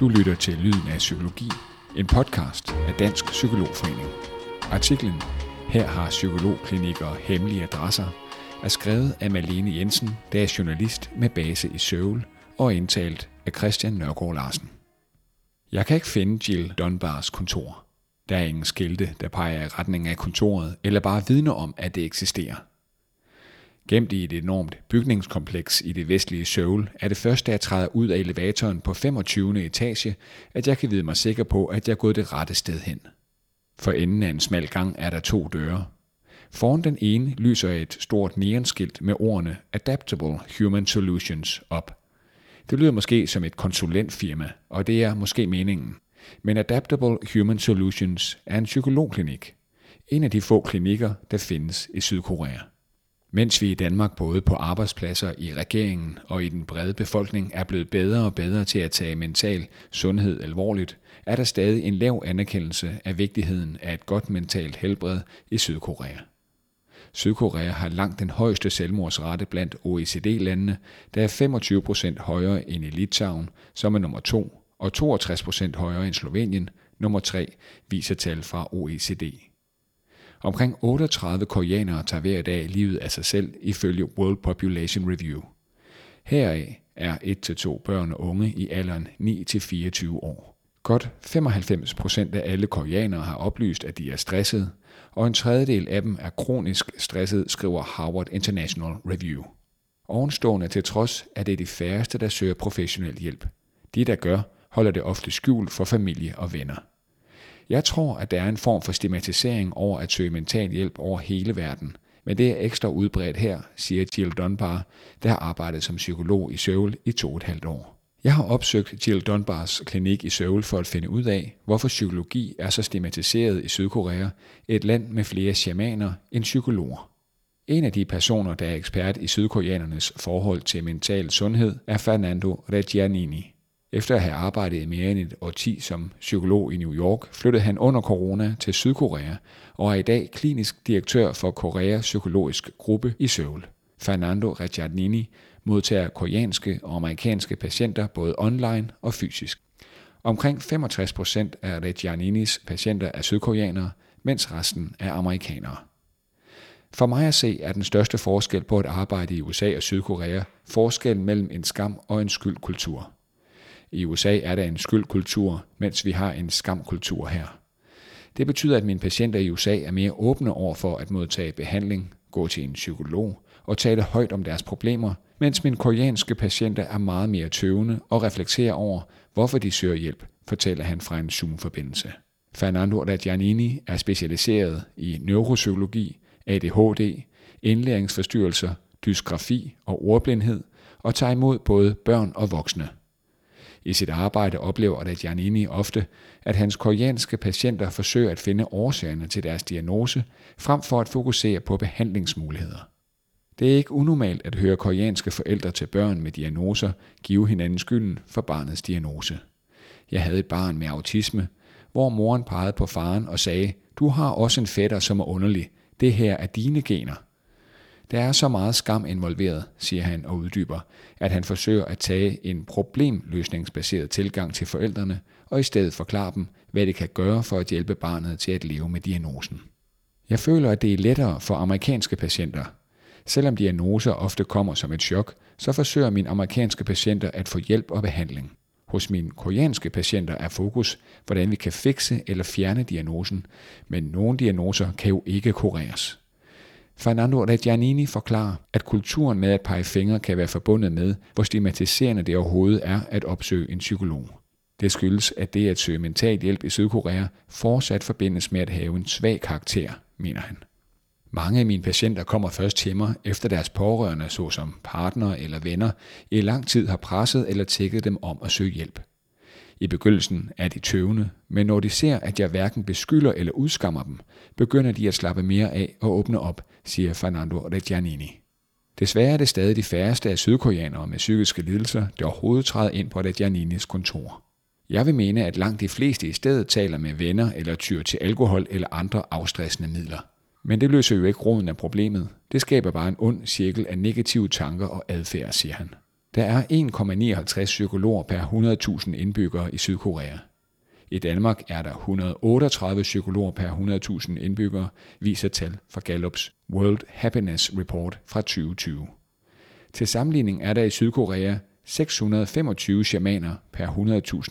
Du lytter til Lyden af Psykologi, en podcast af Dansk Psykologforening. Artiklen Her har psykologklinikker hemmelige adresser er skrevet af Malene Jensen, der er journalist med base i Seoul og indtalt af Christian Nørgaard Larsen. Jeg kan ikke finde Jill Dunbars kontor. Der er ingen skilte, der peger i retning af kontoret, eller bare vidner om, at det eksisterer. Gemt i et enormt bygningskompleks i det vestlige Seoul, er det første, da jeg træder ud af elevatoren på 25. etage, at jeg kan vide mig sikker på, at jeg er gået det rette sted hen. For enden af en smal gang er der to døre. Foran den ene lyser et stort neonskilt med ordene Adaptable Human Solutions op. Det lyder måske som et konsulentfirma, og det er måske meningen. Men Adaptable Human Solutions er en psykologklinik. En af de få klinikker, der findes i Sydkorea. Mens vi i Danmark både på arbejdspladser, i regeringen og i den brede befolkning er blevet bedre og bedre til at tage mental sundhed alvorligt, er der stadig en lav anerkendelse af vigtigheden af et godt mentalt helbred i Sydkorea. Sydkorea har langt den højeste selvmordsrate blandt OECD-landene, der er 25 procent højere end i Litauen, som er nummer to, og 62 procent højere end Slovenien, nummer tre, viser tal fra OECD. Omkring 38 koreanere tager hver dag livet af sig selv ifølge World Population Review. Heraf er 1-2 børn og unge i alderen 9-24 år. Godt 95 procent af alle koreanere har oplyst, at de er stresset, og en tredjedel af dem er kronisk stresset, skriver Harvard International Review. Ovenstående til trods er det de færreste, der søger professionel hjælp. De, der gør, holder det ofte skjult for familie og venner. Jeg tror, at der er en form for stigmatisering over at søge mental hjælp over hele verden, men det er ekstra udbredt her, siger Jill Dunbar, der har arbejdet som psykolog i Seoul i to og et halvt år. Jeg har opsøgt Jill Dunbars klinik i Seoul for at finde ud af, hvorfor psykologi er så stigmatiseret i Sydkorea, et land med flere shamaner end psykologer. En af de personer, der er ekspert i sydkoreanernes forhold til mental sundhed, er Fernando Reggianini. Efter at have arbejdet i mere end et årti som psykolog i New York, flyttede han under corona til Sydkorea og er i dag klinisk direktør for Korea Psykologisk Gruppe i Seoul. Fernando Reggianini modtager koreanske og amerikanske patienter både online og fysisk. Omkring 65 procent af Reggianinis patienter er sydkoreanere, mens resten er amerikanere. For mig at se er den største forskel på at arbejde i USA og Sydkorea forskellen mellem en skam og en skyldkultur. I USA er der en skyldkultur, mens vi har en skamkultur her. Det betyder, at mine patienter i USA er mere åbne over for at modtage behandling, gå til en psykolog og tale højt om deres problemer, mens mine koreanske patienter er meget mere tøvende og reflekterer over, hvorfor de søger hjælp, fortæller han fra en Zoom-forbindelse. Fernando Radjanini er specialiseret i neuropsykologi, ADHD, indlæringsforstyrrelser, dysgrafi og ordblindhed og tager imod både børn og voksne. I sit arbejde oplever Raggianini ofte, at hans koreanske patienter forsøger at finde årsagerne til deres diagnose, frem for at fokusere på behandlingsmuligheder. Det er ikke unormalt at høre koreanske forældre til børn med diagnoser give hinanden skylden for barnets diagnose. Jeg havde et barn med autisme, hvor moren pegede på faren og sagde, du har også en fætter, som er underlig. Det her er dine gener. Der er så meget skam involveret, siger han og uddyber, at han forsøger at tage en problemløsningsbaseret tilgang til forældrene, og i stedet forklare dem, hvad det kan gøre for at hjælpe barnet til at leve med diagnosen. Jeg føler, at det er lettere for amerikanske patienter. Selvom diagnoser ofte kommer som et chok, så forsøger mine amerikanske patienter at få hjælp og behandling. Hos mine koreanske patienter er fokus, hvordan vi kan fikse eller fjerne diagnosen, men nogle diagnoser kan jo ikke kureres. Fernando Reggianini forklarer, at kulturen med at pege fingre kan være forbundet med, hvor stigmatiserende det overhovedet er at opsøge en psykolog. Det skyldes, at det at søge mental hjælp i Sydkorea fortsat forbindes med at have en svag karakter, mener han. Mange af mine patienter kommer først til mig, efter deres pårørende, såsom partnere eller venner, i lang tid har presset eller tækket dem om at søge hjælp. I begyndelsen er de tøvende, men når de ser, at jeg hverken beskylder eller udskammer dem, begynder de at slappe mere af og åbne op, siger Fernando Reggianini. Desværre er det stadig de færreste af sydkoreanere med psykiske lidelser, der overhovedet træder ind på Reggianinis kontor. Jeg vil mene, at langt de fleste i stedet taler med venner eller tyr til alkohol eller andre afstressende midler. Men det løser jo ikke roden af problemet. Det skaber bare en ond cirkel af negative tanker og adfærd, siger han. Der er 1,59 psykologer per 100.000 indbyggere i Sydkorea. I Danmark er der 138 psykologer per 100.000 indbyggere, viser tal fra Gallups World Happiness Report fra 2020. Til sammenligning er der i Sydkorea 625 shamaner per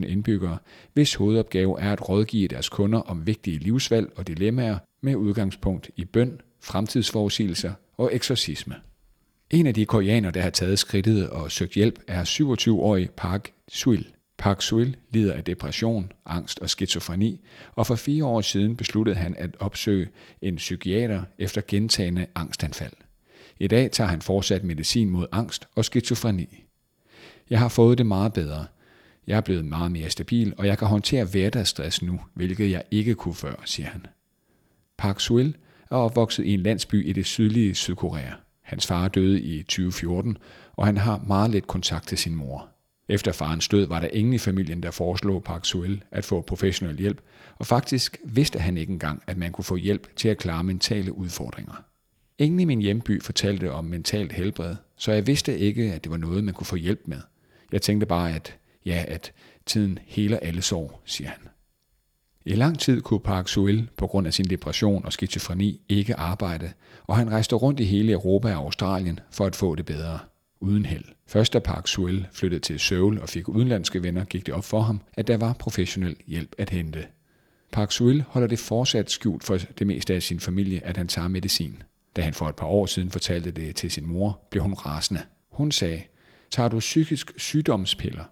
100.000 indbyggere, hvis hovedopgave er at rådgive deres kunder om vigtige livsvalg og dilemmaer med udgangspunkt i bøn, fremtidsforudsigelser og eksorcisme. En af de koreanere, der har taget skridtet og søgt hjælp, er 27-årig Park Suil. Park Suil lider af depression, angst og skizofreni, og for fire år siden besluttede han at opsøge en psykiater efter gentagende angstanfald. I dag tager han fortsat medicin mod angst og skizofreni. Jeg har fået det meget bedre. Jeg er blevet meget mere stabil, og jeg kan håndtere hverdagsstress nu, hvilket jeg ikke kunne før, siger han. Park Suil er opvokset i en landsby i det sydlige Sydkorea. Hans far døde i 2014, og han har meget lidt kontakt til sin mor. Efter farens død var der ingen i familien, der foreslog Park Suel at få professionel hjælp, og faktisk vidste han ikke engang, at man kunne få hjælp til at klare mentale udfordringer. Ingen i min hjemby fortalte om mentalt helbred, så jeg vidste ikke, at det var noget, man kunne få hjælp med. Jeg tænkte bare, at ja, at tiden heler alle sår, siger han. I lang tid kunne Park Suel på grund af sin depression og skizofreni ikke arbejde, og han rejste rundt i hele Europa og Australien for at få det bedre. Uden held. Først da Park Suel flyttede til Seoul og fik udenlandske venner, gik det op for ham, at der var professionel hjælp at hente. Park Suel holder det fortsat skjult for det meste af sin familie, at han tager medicin. Da han for et par år siden fortalte det til sin mor, blev hun rasende. Hun sagde, tager du psykisk sygdomspiller?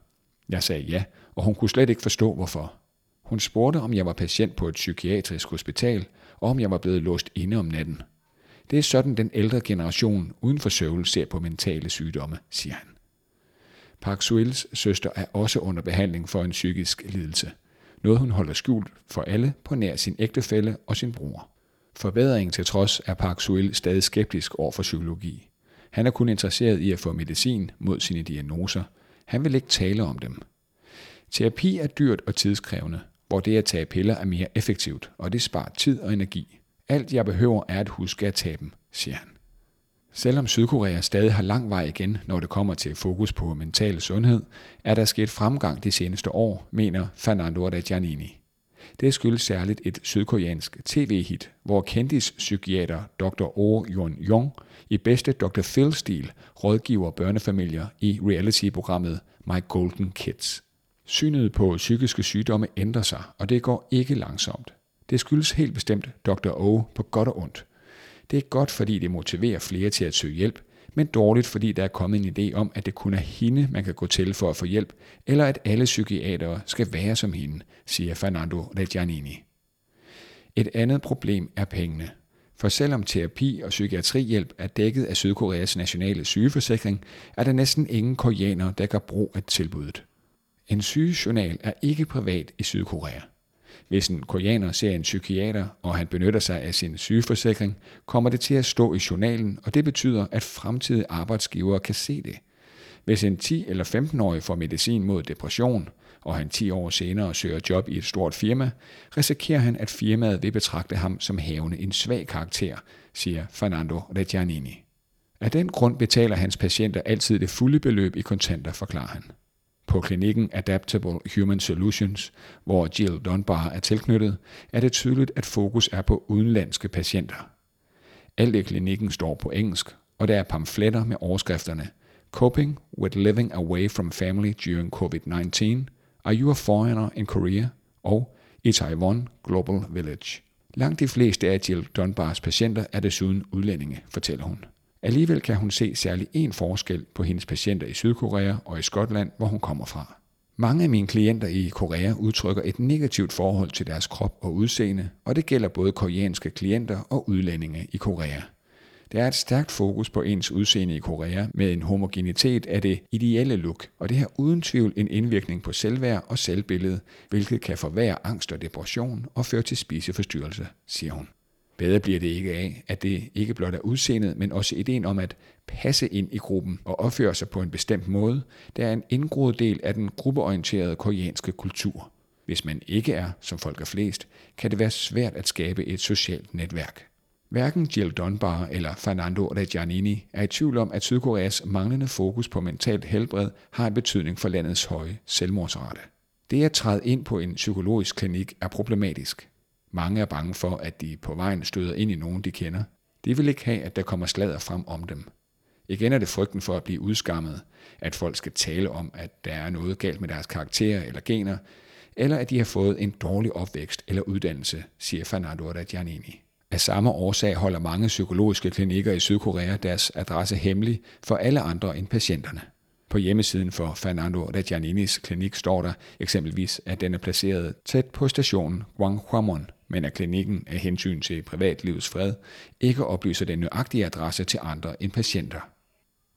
Jeg sagde ja, og hun kunne slet ikke forstå hvorfor. Hun spurgte, om jeg var patient på et psykiatrisk hospital, og om jeg var blevet låst inde om natten. Det er sådan, den ældre generation uden for Seoul ser på mentale sygdomme, siger han. Park Suils søster er også under behandling for en psykisk lidelse. Noget hun holder skjult for alle på nær sin ægtefælle og sin bror. Forbedringen til trods er Park Suil stadig skeptisk over for psykologi. Han er kun interesseret i at få medicin mod sine diagnoser. Han vil ikke tale om dem. Terapi er dyrt og tidskrævende, hvor det at tage piller er mere effektivt, og det sparer tid og energi. Alt jeg behøver er at huske at tage dem, siger han. Selvom Sydkorea stadig har lang vej igen, når det kommer til fokus på mental sundhed, er der sket fremgang de seneste år, mener Fernando Rajanini. Det skyldes særligt et sydkoreansk tv-hit, hvor kendispsykiater Dr. Oh Yun Yong i bedste Dr. Phil-stil rådgiver børnefamilier i reality-programmet My Golden Kids. Synet på psykiske sygdomme ændrer sig, og det går ikke langsomt. Det skyldes helt bestemt Dr. O på godt og ondt. Det er godt, fordi det motiverer flere til at søge hjælp, men dårligt, fordi der er kommet en idé om, at det kun er hende, man kan gå til for at få hjælp, eller at alle psykiatere skal være som hende, siger Fernando Reggianini. Et andet problem er pengene. For selvom terapi og psykiatrihjælp er dækket af Sydkoreas nationale sygeforsikring, er der næsten ingen koreanere, der kan brug af tilbuddet. En sygejournal er ikke privat i Sydkorea. Hvis en koreaner ser en psykiater, og han benytter sig af sin sygeforsikring, kommer det til at stå i journalen, og det betyder, at fremtidige arbejdsgivere kan se det. Hvis en 10- eller 15-årig får medicin mod depression, og han 10 år senere søger job i et stort firma, risikerer han, at firmaet vil betragte ham som havende en svag karakter, siger Fernando Reggianini. Af den grund betaler hans patienter altid det fulde beløb i kontanter, forklarer han. På klinikken Adaptable Human Solutions, hvor Jill Dunbar er tilknyttet, er det tydeligt, at fokus er på udenlandske patienter. Alt i klinikken står på engelsk, og der er pamfletter med overskrifterne Coping with Living Away from Family During COVID-19, Are You a Foreigner in Korea? og i Taiwan Global Village. Langt de fleste af Jill Dunbars patienter er desuden udlændinge, fortæller hun. Alligevel kan hun se særlig en forskel på hendes patienter i Sydkorea og i Skotland, hvor hun kommer fra. Mange af mine klienter i Korea udtrykker et negativt forhold til deres krop og udseende, og det gælder både koreanske klienter og udlændinge i Korea. Der er et stærkt fokus på ens udseende i Korea med en homogenitet af det ideelle look, og det har uden tvivl en indvirkning på selvværd og selvbillede, hvilket kan forværre angst og depression og føre til spiseforstyrrelse, siger hun. Bedre bliver det ikke af, at det ikke blot er udseendet, men også ideen om at passe ind i gruppen og opføre sig på en bestemt måde, der er en indgroet del af den gruppeorienterede koreanske kultur. Hvis man ikke er, som folk er flest, kan det være svært at skabe et socialt netværk. Hverken Jill Dunbar eller Fernando Reggianini er i tvivl om, at Sydkoreas manglende fokus på mentalt helbred har en betydning for landets høje selvmordsrate. Det at træde ind på en psykologisk klinik er problematisk. Mange er bange for, at de på vejen støder ind i nogen, de kender. De vil ikke have, at der kommer sladder frem om dem. Igen er det frygten for at blive udskammet, at folk skal tale om, at der er noget galt med deres karakterer eller gener, eller at de har fået en dårlig opvækst eller uddannelse, siger Fernando Reggianini. Af samme årsag holder mange psykologiske klinikker i Sydkorea deres adresse hemmelig for alle andre end patienterne. På hjemmesiden for Fernando Reggianinis klinik står der eksempelvis, at den er placeret tæt på stationen Gwanghwamon, men at klinikken af hensyn til privatlivets fred ikke oplyser den nøjagtige adresse til andre end patienter.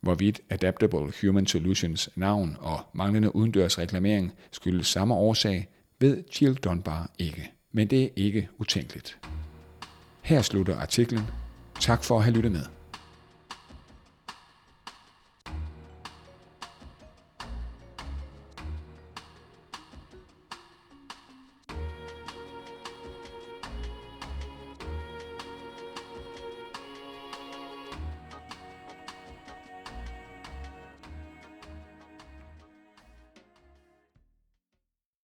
Hvorvidt Adaptable Human Solutions navn og manglende udendørs reklamering skyldes samme årsag, ved Jill Dunbar ikke. Men det er ikke utænkeligt. Her slutter artiklen. Tak for at have lyttet med.